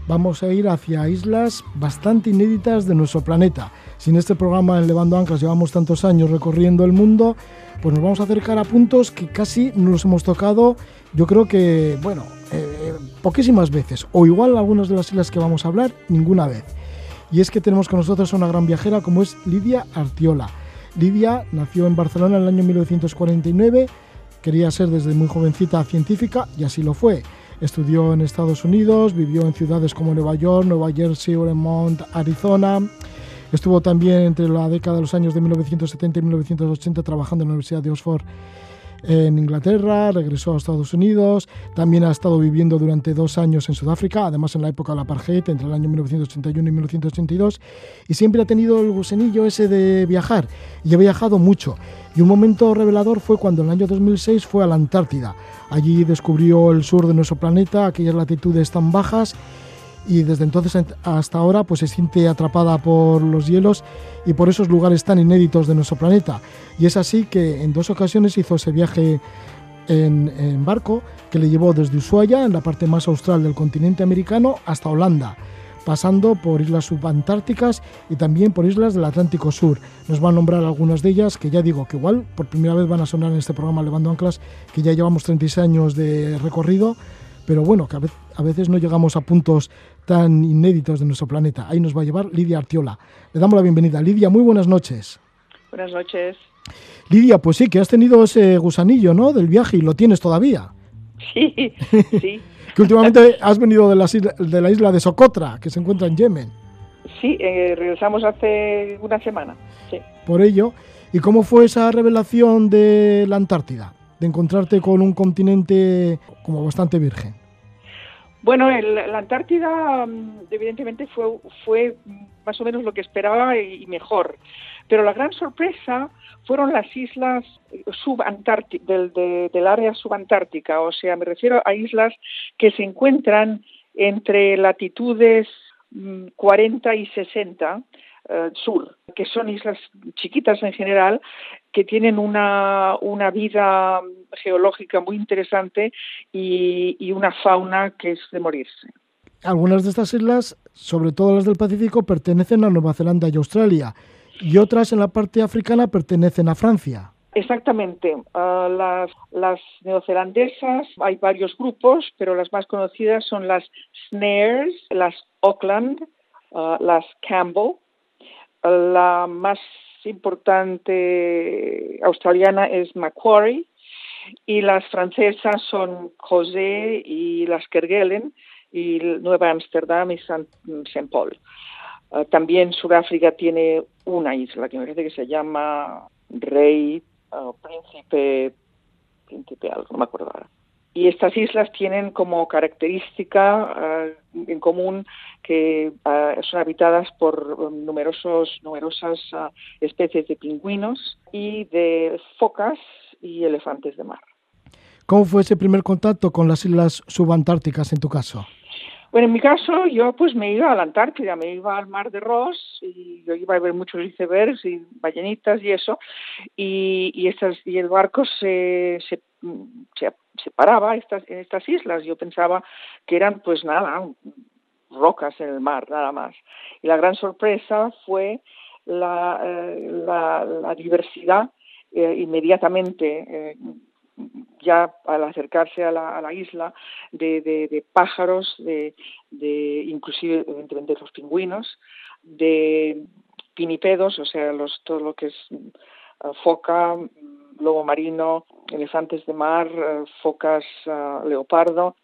Vamos a ir hacia islas bastante inéditas de nuestro planeta. Si en este programa en Levando Anclas llevamos tantos años recorriendo el mundo, pues nos vamos a acercar a puntos que casi no los hemos tocado, yo creo que, bueno, eh, poquísimas veces, o igual algunas de las islas que vamos a hablar, ninguna vez. Y es que tenemos con nosotros a una gran viajera como es Lidia Artiola. Lidia nació en Barcelona en el año 1949, quería ser desde muy jovencita científica y así lo fue. Estudió en Estados Unidos, vivió en ciudades como Nueva York, Nueva Jersey, Vermont, Arizona. Estuvo también entre la década de los años de 1970 y 1980 trabajando en la Universidad de Oxford en Inglaterra, regresó a Estados Unidos, también ha estado viviendo durante dos años en Sudáfrica, además en la época de la apartheid, entre el año 1981 y 1982, y siempre ha tenido el gusenillo ese de viajar, y ha viajado mucho. Y un momento revelador fue cuando en el año 2006 fue a la Antártida. Allí descubrió el sur de nuestro planeta, aquellas latitudes tan bajas, y desde entonces hasta ahora pues se siente atrapada por los hielos y por esos lugares tan inéditos de nuestro planeta. Y es así que en dos ocasiones hizo ese viaje en, barco que le llevó desde Ushuaia, en la parte más austral del continente americano, hasta Holanda, pasando por islas subantárticas y también por islas del Atlántico Sur. Nos va a nombrar algunas de ellas que ya digo que igual por primera vez van a sonar en este programa Levando Anclas, que ya llevamos 36 años de recorrido, pero bueno, que a veces no llegamos a puntos tan inéditos de nuestro planeta. Ahí nos va a llevar Lidia Artiola. Le damos la bienvenida. Lidia, muy buenas noches. Buenas noches. Lidia, pues sí, que has tenido ese gusanillo, ¿no? Del viaje y lo tienes todavía. Sí, sí. que últimamente has venido de la, isla, de la isla de Socotra, que se encuentra en Yemen. Sí, eh, regresamos hace una semana. Sí. Por ello, ¿y cómo fue esa revelación de la Antártida? De encontrarte con un continente como bastante virgen. Bueno, la Antártida mm, evidentemente fue, más o menos lo que esperaba y, mejor, pero la gran sorpresa fueron las islas subantárticas, del, del área subantártica, o sea, me refiero a islas que se encuentran entre latitudes 40 mm, y 60 eh, sur, que son islas chiquitas en general, que tienen una, una vida geológica muy interesante y, y una fauna que es de morirse. Algunas de estas islas, sobre todo las del Pacífico, pertenecen a Nueva Zelanda y Australia, y otras en la parte africana pertenecen a Francia. Exactamente. Uh, las, las, neozelandesas, hay varios grupos, pero las más conocidas son las Snares, las Auckland, uh, las Campbell, la más importante australiana es Macquarie y las francesas son José y las Kerguelen y Nueva Amsterdam y Saint, Paul. Ah, también Sudáfrica tiene una isla que me parece que se llama Rey, uh, Príncipe, Príncipe algo, no me acuerdo ahora. Y estas islas tienen como característica uh, en común que uh, son habitadas por numerosos, numerosas uh, especies de pingüinos y de focas y elefantes de mar. ¿Cómo fue ese primer contacto con las islas subantárticas en tu caso? Bueno, en mi caso yo pues me iba a la Antártida, me iba al mar de Ross y yo iba a ver muchos icebergs y ballenitas y eso y, y, estas, y el barco se, se, se se paraba estas, en estas islas. Yo pensaba que eran, pues nada, rocas en el mar, nada más. Y la gran sorpresa fue la, eh, la, diversidad eh, inmediatamente. Eh, ya al acercarse a la, a la isla de, de, pájaros, de, de inclusive evidentemente los pingüinos, de pinipedos, o sea, los, todo lo que es foca, lobo marino, elefantes de mar, eh, focas eh, leopardo,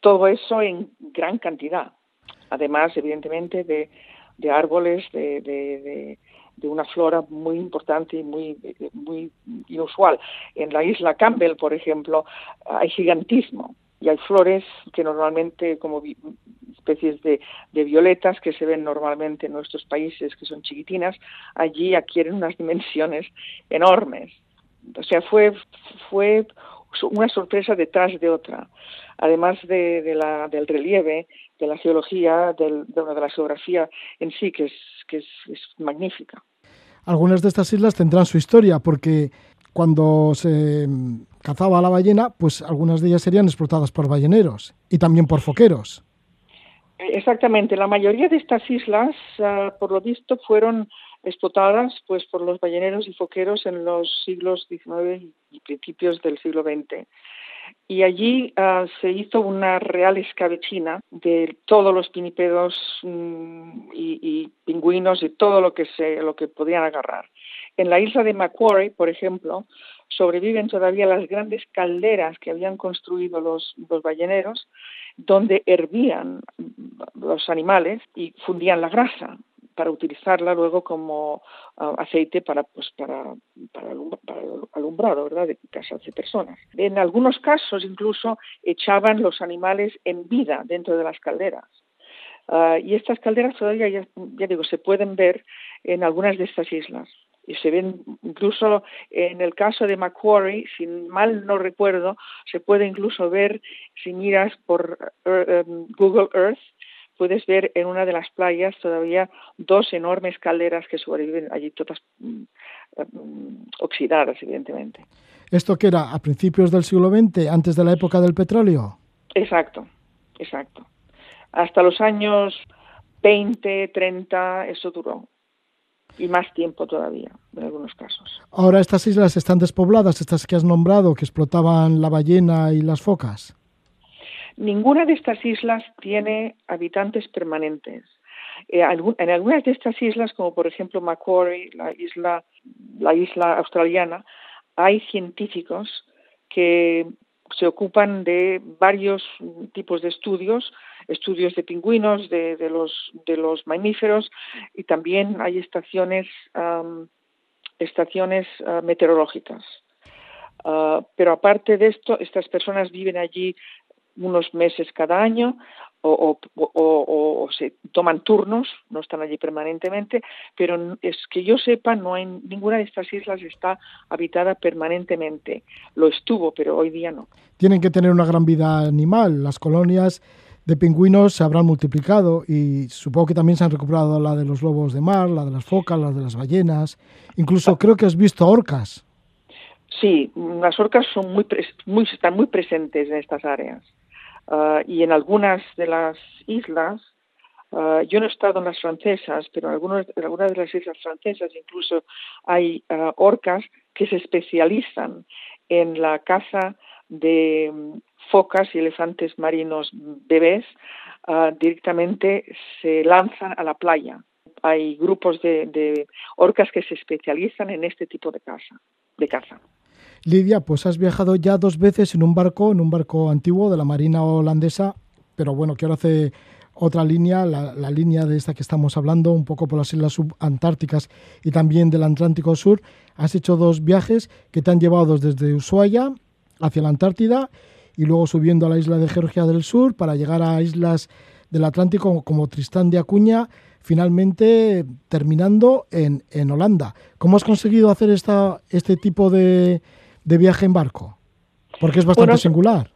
todo eso en gran cantidad. Además, evidentemente, de, árboles, de, una flora muy importante y muy, muy inusual. En la isla Campbell, por ejemplo, hay gigantismo y hay flores que normalmente, como especies de, violetas que se ven normalmente en nuestros países, que son chiquitinas, allí adquieren unas dimensiones enormes o sea, fue, fue una sorpresa detrás de otra. Además de, de la, del relieve, de la geología, del, de, de, la geografía en sí, que es, que es, es magnífica. Algunas de estas islas tendrán su historia, porque cuando se mm, cazaba a la ballena, pues algunas de ellas serían explotadas por balleneros y también por foqueros. Exactamente, la mayoría de estas islas, ah, por lo visto, fueron explotadas pues por los balleneros y foqueros en los siglos XIX y principios del siglo XX. Y allí ah, se hizo una real escabechina de todos los pinipedos mm, y, y, pingüinos y todo lo que se lo que podían agarrar. En la isla de Macquarie, por ejemplo, sobreviven todavía las grandes calderas que habían construido los, los balleneros, donde hervían los animales y fundían la grasa para utilizarla luego como uh, aceite para pues para para, para alumbrado verdad de casas de personas. En algunos casos incluso echaban los animales en vida dentro de las calderas. Uh, y estas calderas todavía ya, ya digo se pueden ver en algunas de estas islas. Y se ven incluso en el caso de Macquarie, si mal no recuerdo, se puede incluso ver si miras por uh, Google Earth puedes ver en una de las playas todavía dos enormes calderas que sobreviven allí todas mm, mm, oxidadas, evidentemente. ¿Esto que era a principios del siglo XX, antes de la época del petróleo? Exacto, exacto. Hasta los años 20, 30, eso duró. Y más tiempo todavía, en algunos casos. Ahora estas islas están despobladas, estas que has nombrado, que explotaban la ballena y las focas. Ninguna de estas islas tiene habitantes permanentes. Eh, en algunas de estas islas, como por ejemplo Macquarie, la isla, la isla australiana, hay científicos que se ocupan de varios tipos de estudios, estudios de pingüinos, de, los, mamíferos y también hay estaciones, uh, meteorológicas. Uh, pero aparte de esto, estas personas viven allí unos meses cada año o, o, o, o, se toman turnos, no están allí permanentemente, pero es que yo sepa, no hay ninguna de estas islas está habitada permanentemente. Lo estuvo, pero hoy día no. Tienen que tener una gran vida animal. Las colonias de pingüinos se habrán multiplicado y supongo que también se han recuperado la de los lobos de mar, la de las focas, la de las ballenas. Incluso creo que has visto orcas. Sí, las orcas son muy, muy, están muy presentes en estas áreas. Uh, y en algunas de las islas, uh, yo no he estado en las francesas, pero en, algunos, en algunas de las islas francesas incluso hay uh, orcas que se especializan en la caza de um, focas y elefantes marinos bebés, directamente se lanzan a la playa. Hay grupos de, de orcas que se especializan en este tipo de caza. De caza. Lidia, pues has viajado ya dos veces en un barco, en un barco antiguo de la Marina holandesa, pero bueno, que ahora hace otra línea, la, línea de esta que estamos hablando, un poco por las islas subantárticas y también del Atlántico Sur. Has hecho dos viajes que te han llevado desde Ushuaia hacia la Antártida y luego subiendo a la isla de Georgia del Sur para llegar a islas del Atlántico como Tristán de Acuña, finalmente terminando en, en Holanda. ¿Cómo has conseguido hacer esta, este tipo de, de viaje en barco? Porque es bastante bueno, singular.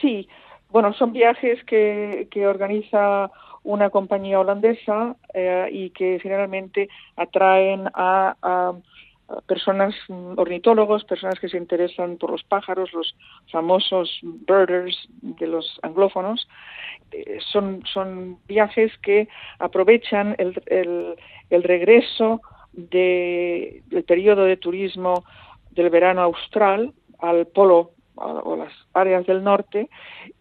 Sí, bueno, son viajes que, que organiza una compañía holandesa eh, y que generalmente atraen a, a, personas ornitólogos, personas que se interesan por los pájaros, los famosos birders de los anglófonos. Eh, son, son viajes que aprovechan el, el, el regreso de, del periodo de turismo del verano austral al polo o las áreas del norte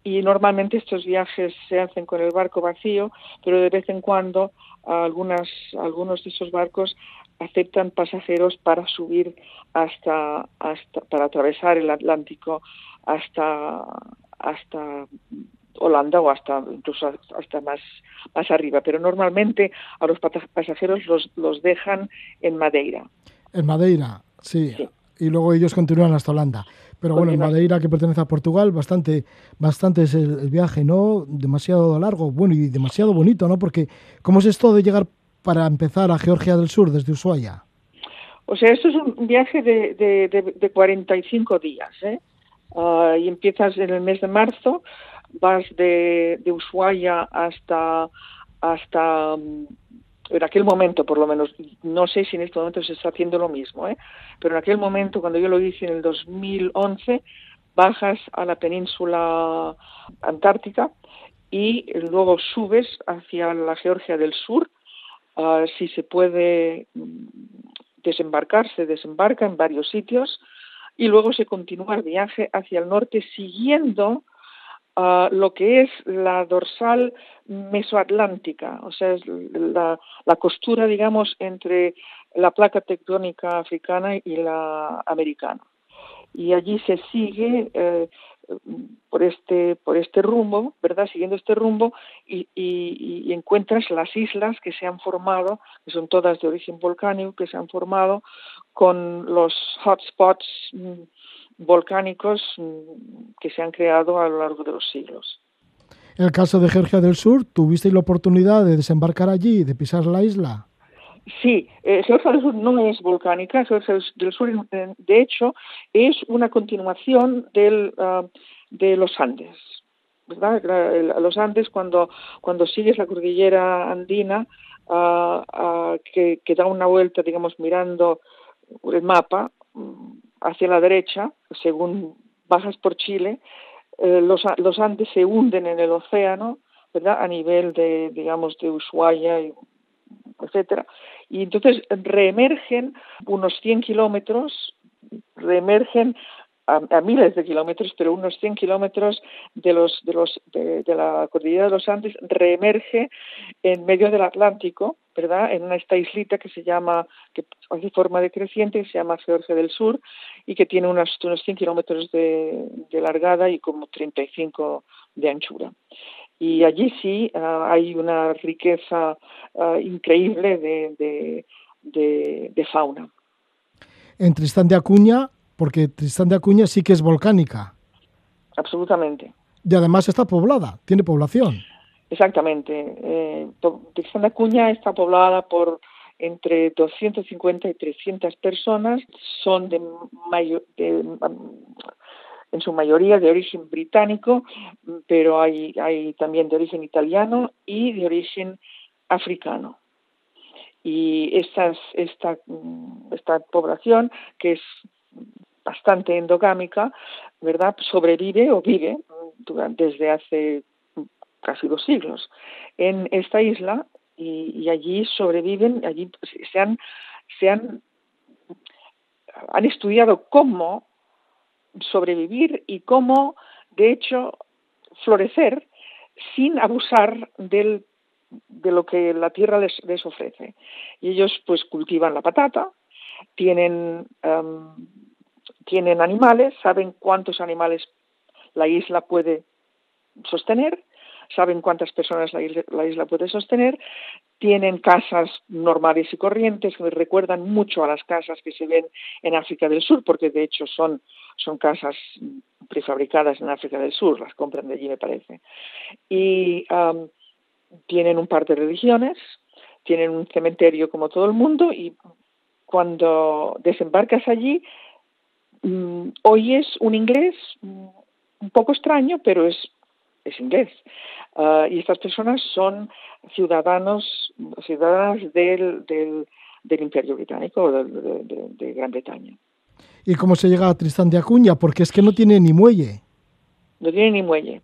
y normalmente estos viajes se hacen con el barco vacío, pero de vez en cuando algunas, algunos de esos barcos aceptan pasajeros para subir hasta, hasta para atravesar el Atlántico hasta hasta Holanda o hasta incluso hasta más más arriba, pero normalmente a los pasajeros los, los dejan en Madeira. En Madeira, sí. sí y luego ellos continúan hasta Holanda. Pero bueno, en Madeira, que pertenece a Portugal, bastante, bastante es el, el, viaje, ¿no? Demasiado largo, bueno, y demasiado bonito, ¿no? Porque, ¿cómo es esto de llegar para empezar a Georgia del Sur desde Ushuaia? O sea, esto es un viaje de, de, de, de 45 días, ¿eh? Uh, y empiezas en el mes de marzo, vas de, de Ushuaia hasta, hasta um, en aquel momento por lo menos, no sé si en este momento se está haciendo lo mismo, ¿eh? pero en aquel momento, cuando yo lo hice en el 2011, bajas a la península antártica y luego subes hacia la Georgia del Sur, si se puede mm, desembarcar, se desembarca en varios sitios y luego se continúa el viaje hacia el norte siguiendo uh, lo que es la dorsal mesoatlántica, o sea, es la, costura, digamos, entre la placa tectónica africana y la americana. Y allí se sigue eh, por este por este rumbo, ¿verdad? Siguiendo este rumbo y, y, y, encuentras las islas que se han formado, que son todas de origen volcánico, que se han formado con los hotspots mm, volcánicos mm, que se han creado a lo largo de los siglos. En el caso de Georgia del Sur, ¿tuviste la oportunidad de desembarcar allí, de pisar la isla? Sí, eh, Georgia del Sur no es volcánica, Georgia del Sur, de hecho, es una continuación del, uh, de los Andes. ¿verdad? Los Andes, cuando, cuando sigues la cordillera andina, uh, uh, que, que, da una vuelta, digamos, mirando el mapa mm, hacia la derecha, según bajas por Chile, eh, los, los Andes se hunden en el océano, ¿verdad? A nivel de, digamos, de Ushuaia, etcétera. Y entonces reemergen unos 100 kilómetros, reemergen a, miles de kilómetros, pero unos 100 kilómetros de, los, de, los, de, de, la cordillera de los Andes reemerge en medio del Atlántico, ¿verdad? En una, esta islita que se llama, que hace forma decreciente, que se llama Georgia del Sur y que tiene unos, unos 100 kilómetros de, de largada y como 35 de anchura y allí sí uh, hay una riqueza uh, increíble de, de, de, de, fauna. En de Acuña porque Tristán de Acuña sí que es volcánica. Absolutamente. Y además está poblada, tiene población. Exactamente. Eh, Tristán de Acuña está poblada por entre 250 y 300 personas. Son de, mayor, de en su mayoría de origen británico, pero hay, hay también de origen italiano y de origen africano. Y estas, esta, esta población, que es bastante endogámica, ¿verdad? Sobrevive o vive desde hace casi dos siglos en esta isla y, allí sobreviven, allí se han, se han, han estudiado cómo sobrevivir y cómo, de hecho, florecer sin abusar del, de lo que la tierra les, ofrece. Y ellos pues cultivan la patata, tienen tienen animales, saben cuántos animales la isla puede sostener, saben cuántas personas la isla, la isla, puede sostener, tienen casas normales y corrientes que recuerdan mucho a las casas que se ven en África del Sur, porque de hecho son, son casas prefabricadas en África del Sur, las compran de allí me parece. Y tienen un par de religiones, tienen un cementerio como todo el mundo y cuando desembarcas allí Mm, hoy es un inglés mm, un poco extraño, pero es, es inglés. Uh, y estas personas son ciudadanos, ciudadanas del, del, del Imperio Británico, de, de, de, Gran Bretaña. ¿Y cómo se llega a Tristán de Acuña? Porque es que no tiene ni muelle. No tiene ni muelle.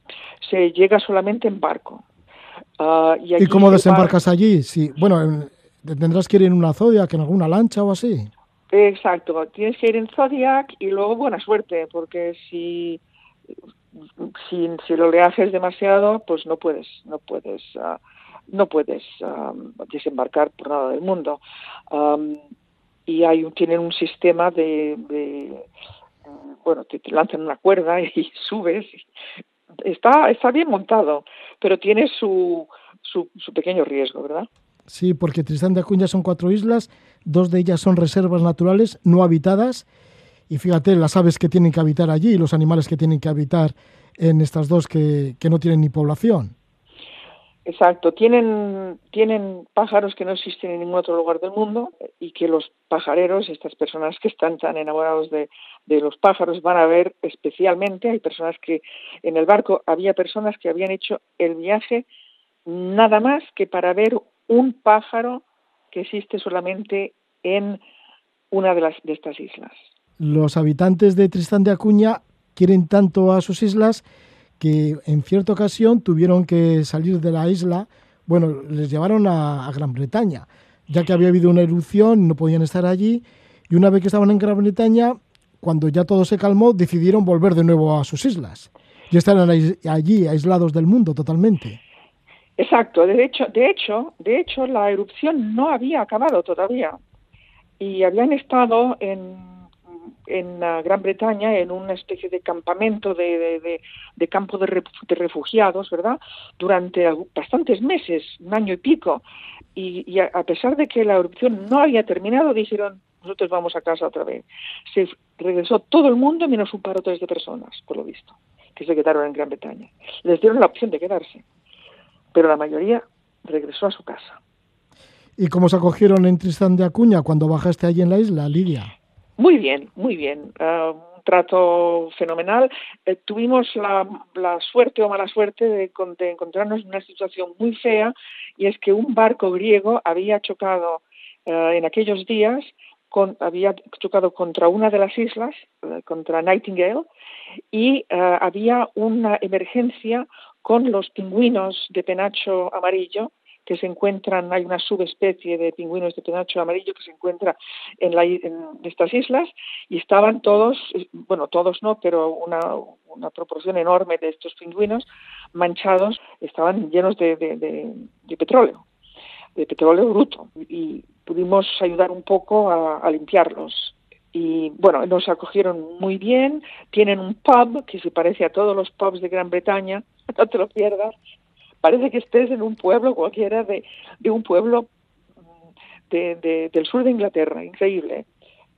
Se llega solamente en barco. Uh, y, ¿Y cómo desembarcas allí? Sí, bueno, tendrás que ir en una Zodiac, en alguna lancha o así. Exacto, tienes que ir en Zodiac y luego buena suerte, porque si, si, si lo haces demasiado, pues no puedes, no puedes, uh, no puedes um, desembarcar por nada del mundo. Um, y hay tienen un sistema de, de bueno, te, te, lanzan una cuerda y subes. Está, está bien montado, pero tiene su, su, su pequeño riesgo, ¿verdad? Sí, porque Tristán de Acuña son cuatro islas, dos de ellas son reservas naturales no habitadas, y fíjate las aves que tienen que habitar allí y los animales que tienen que habitar en estas dos que, que no tienen ni población. Exacto, tienen, tienen pájaros que no existen en ningún otro lugar del mundo y que los pajareros, estas personas que están tan enamorados de, de los pájaros, van a ver especialmente. Hay personas que en el barco había personas que habían hecho el viaje nada más que para ver un pájaro que existe solamente en una de, las, de estas islas. Los habitantes de Tristán de Acuña quieren tanto a sus islas que en cierta ocasión tuvieron que salir de la isla, bueno, les llevaron a, a Gran Bretaña, ya que había habido una erupción, no podían estar allí, y una vez que estaban en Gran Bretaña, cuando ya todo se calmó, decidieron volver de nuevo a sus islas. Y están allí, aislados del mundo totalmente. Exacto, de hecho, de hecho, de hecho, la erupción no había acabado todavía y habían estado en, en Gran Bretaña en una especie de campamento de, de, de campo de, refugiados, ¿verdad? Durante bastantes meses, un año y pico. Y, y a, a pesar de que la erupción no había terminado, dijeron, nosotros vamos a casa otra vez. Se regresó todo el mundo menos un par o tres de personas, por lo visto, que se quedaron en Gran Bretaña. Les dieron la opción de quedarse, pero la mayoría regresó a su casa. ¿Y cómo se acogieron en Tristán de Acuña cuando bajaste allí en la isla, Lidia? Muy bien, muy bien. Uh, un trato fenomenal. Eh, tuvimos la, la, suerte o mala suerte de, de, encontrarnos en una situación muy fea y es que un barco griego había chocado uh, en aquellos días con, había chocado contra una de las islas, uh, contra Nightingale, y había una emergencia con los pingüinos de penacho amarillo que se encuentran, hay una subespecie de pingüinos de penacho amarillo que se encuentra en, la, estas islas y estaban todos, bueno, todos no, pero una, proporción enorme de estos pingüinos manchados, estaban llenos de, petróleo, de petróleo bruto. Y pudimos ayudar un poco a limpiarlos y bueno, nos acogieron muy bien, tienen un pub que se parece a todos los pubs de Gran Bretaña, no te lo pierdas, parece que estés en un pueblo cualquiera de, de un pueblo de, de, del sur de Inglaterra, increíble.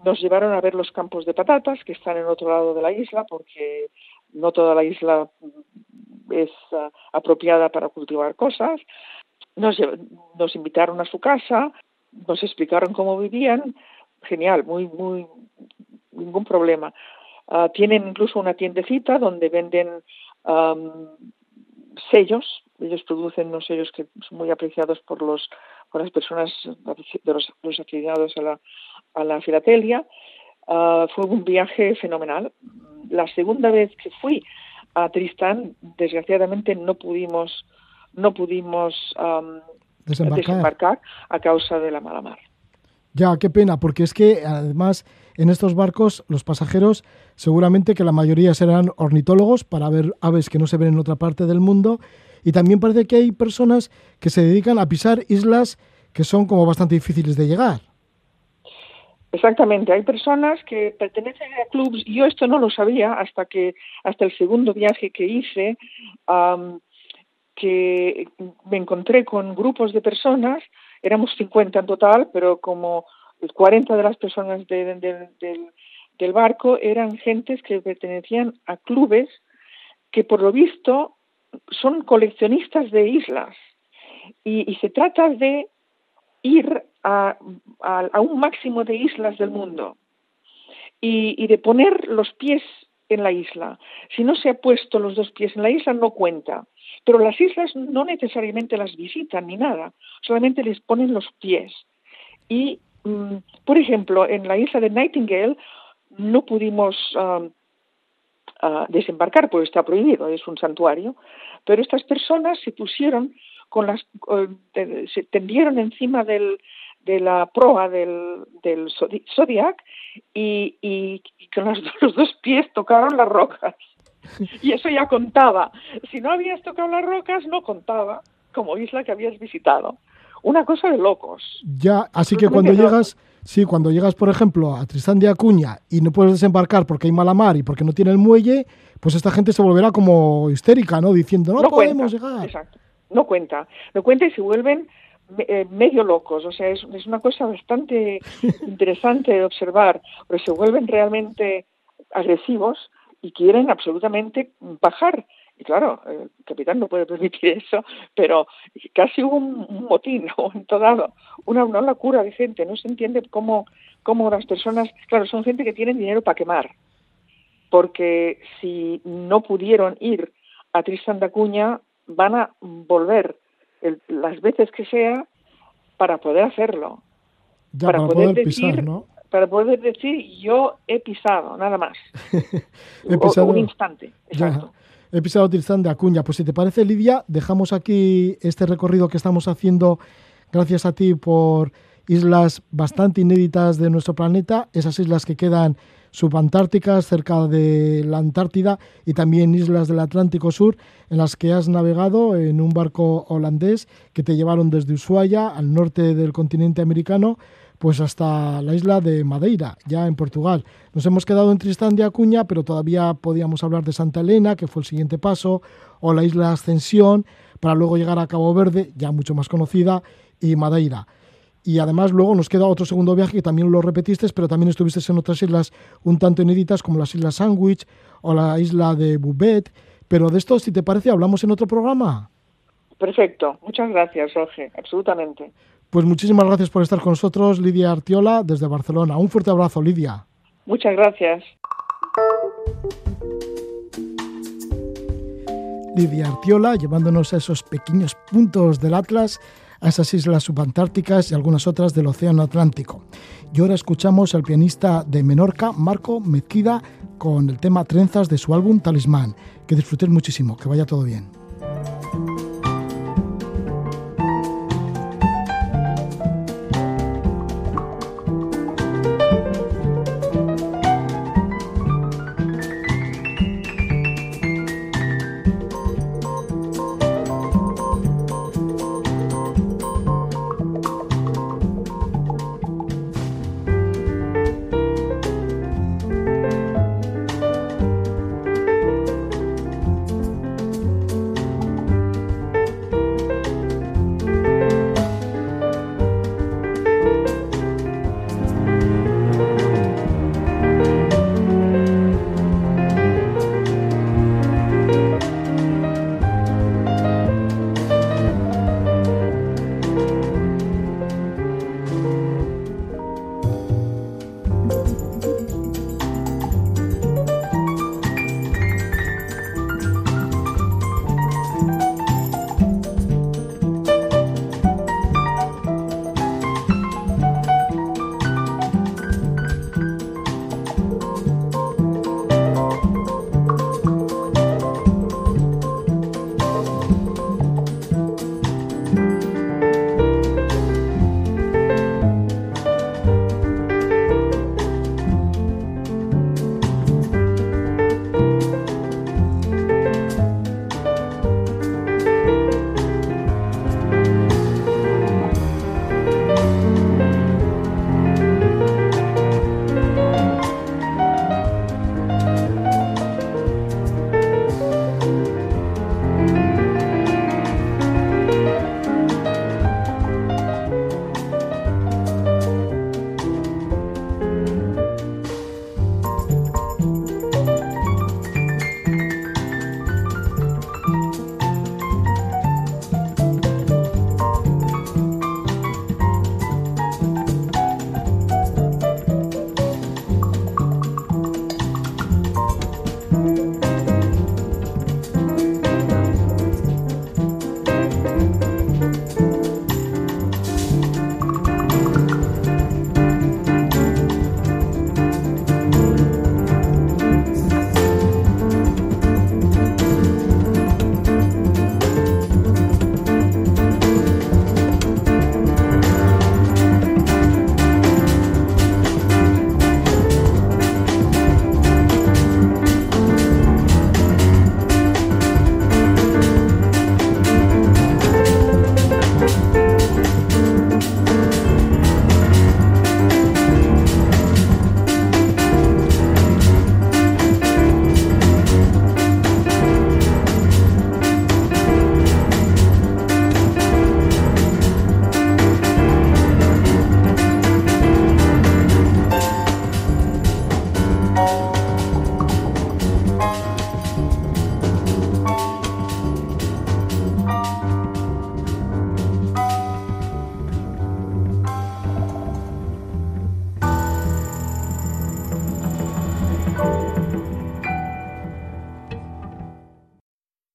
Nos llevaron a ver los campos de patatas que están en otro lado de la isla porque no toda la isla es uh, apropiada para cultivar cosas. Nos invitaron a su casa, nos explicaron cómo vivían, genial, muy, muy, ningún problema. Uh, tienen incluso una tiendecita donde venden um, sellos ellos producen unos sellos que son muy apreciados por los por las personas de los, los afiliados a la, a la filatelia. Uh, fue un viaje fenomenal. La segunda vez que fui a Tristán, desgraciadamente no pudimos no pudimos um, desembarcar. desembarcar a causa de la mala mar. Ya, qué pena, porque es que además en estos barcos los pasajeros seguramente que la mayoría serán ornitólogos para ver aves que no se ven en otra parte del mundo y también parece que hay personas que se dedican a pisar islas que son como bastante difíciles de llegar. Exactamente, hay personas que pertenecen a clubs, yo esto no lo sabía hasta que hasta el segundo viaje que hice, um, que me encontré con grupos de personas, éramos 50 en total, pero como 40 de las personas de, de, de, del, barco eran gentes que pertenecían a clubes que por lo visto son coleccionistas de islas y, se trata de ir a, un máximo de islas del mundo y, de poner los pies en la isla. Si no se ha puesto los dos pies en la isla, no cuenta. Pero las islas no necesariamente las visitan ni nada, solamente les ponen los pies. Y, um, por ejemplo, en la isla de Nightingale no pudimos uh, desembarcar, porque está prohibido, es un santuario, pero estas personas se pusieron con las, se tendieron encima del, de la proa del, del Zodiac y, con los dos pies tocaron las rocas. Y eso ya contaba. Si no habías tocado las rocas, no contaba como isla que habías visitado. Una cosa de locos. Ya, así que cuando llegas, sí, cuando llegas, por ejemplo, a Tristán de Acuña y no puedes desembarcar porque hay mala mar y porque no tiene el muelle, pues esta gente se volverá como histérica, ¿no? Diciendo, no, no podemos cuenta, llegar. Exacto. No cuenta. No cuenta y se vuelven eh, medio locos. O sea, es, es una cosa bastante interesante de observar, porque se vuelven realmente agresivos y quieren absolutamente bajar. Y claro, el capitán no puede permitir eso, pero casi hubo un, un motín, un momento dado, una, una locura de gente, no se entiende cómo, cómo las personas, claro, son gente que tienen dinero para quemar, porque si no pudieron ir a Tristan da Cuña, van a volver el, las veces que sea para poder hacerlo. para, poder, decir, Para poder decir yo he pisado, nada más. he pisado, un instante, exacto. he pisado Tristán de Acuña. Pues si te parece, Lidia, dejamos aquí este recorrido que estamos haciendo gracias a ti por islas bastante inéditas de nuestro planeta, esas islas que quedan subantárticas cerca de la Antártida y también islas del Atlántico Sur en las que has navegado en un barco holandés que te llevaron desde Ushuaia al norte del continente americano pues hasta la isla de Madeira, ya en Portugal. Nos hemos quedado en Tristán de Acuña, pero todavía podíamos hablar de Santa Elena, que fue el siguiente paso, o la isla Ascensión, para luego llegar a Cabo Verde, ya mucho más conocida, y Madeira. Y además luego nos queda otro segundo viaje que también lo repetiste, pero también estuviste en otras islas un tanto inéditas como las Islas Sandwich o la isla de Bubet. Pero de esto, si te parece, hablamos en otro programa. Perfecto. Muchas gracias, Jorge. Absolutamente. Pues muchísimas gracias por estar con nosotros, Lidia Artiola, desde Barcelona. Un fuerte abrazo, Lidia. Muchas gracias. Lidia Artiola, llevándonos a esos pequeños puntos del Atlas a esas islas subantárticas y algunas otras del Océano Atlántico. Y ahora escuchamos al pianista de Menorca, Marco Mezquida, con el tema Trenzas de su álbum Talismán. Que disfruten muchísimo, que vaya todo bien.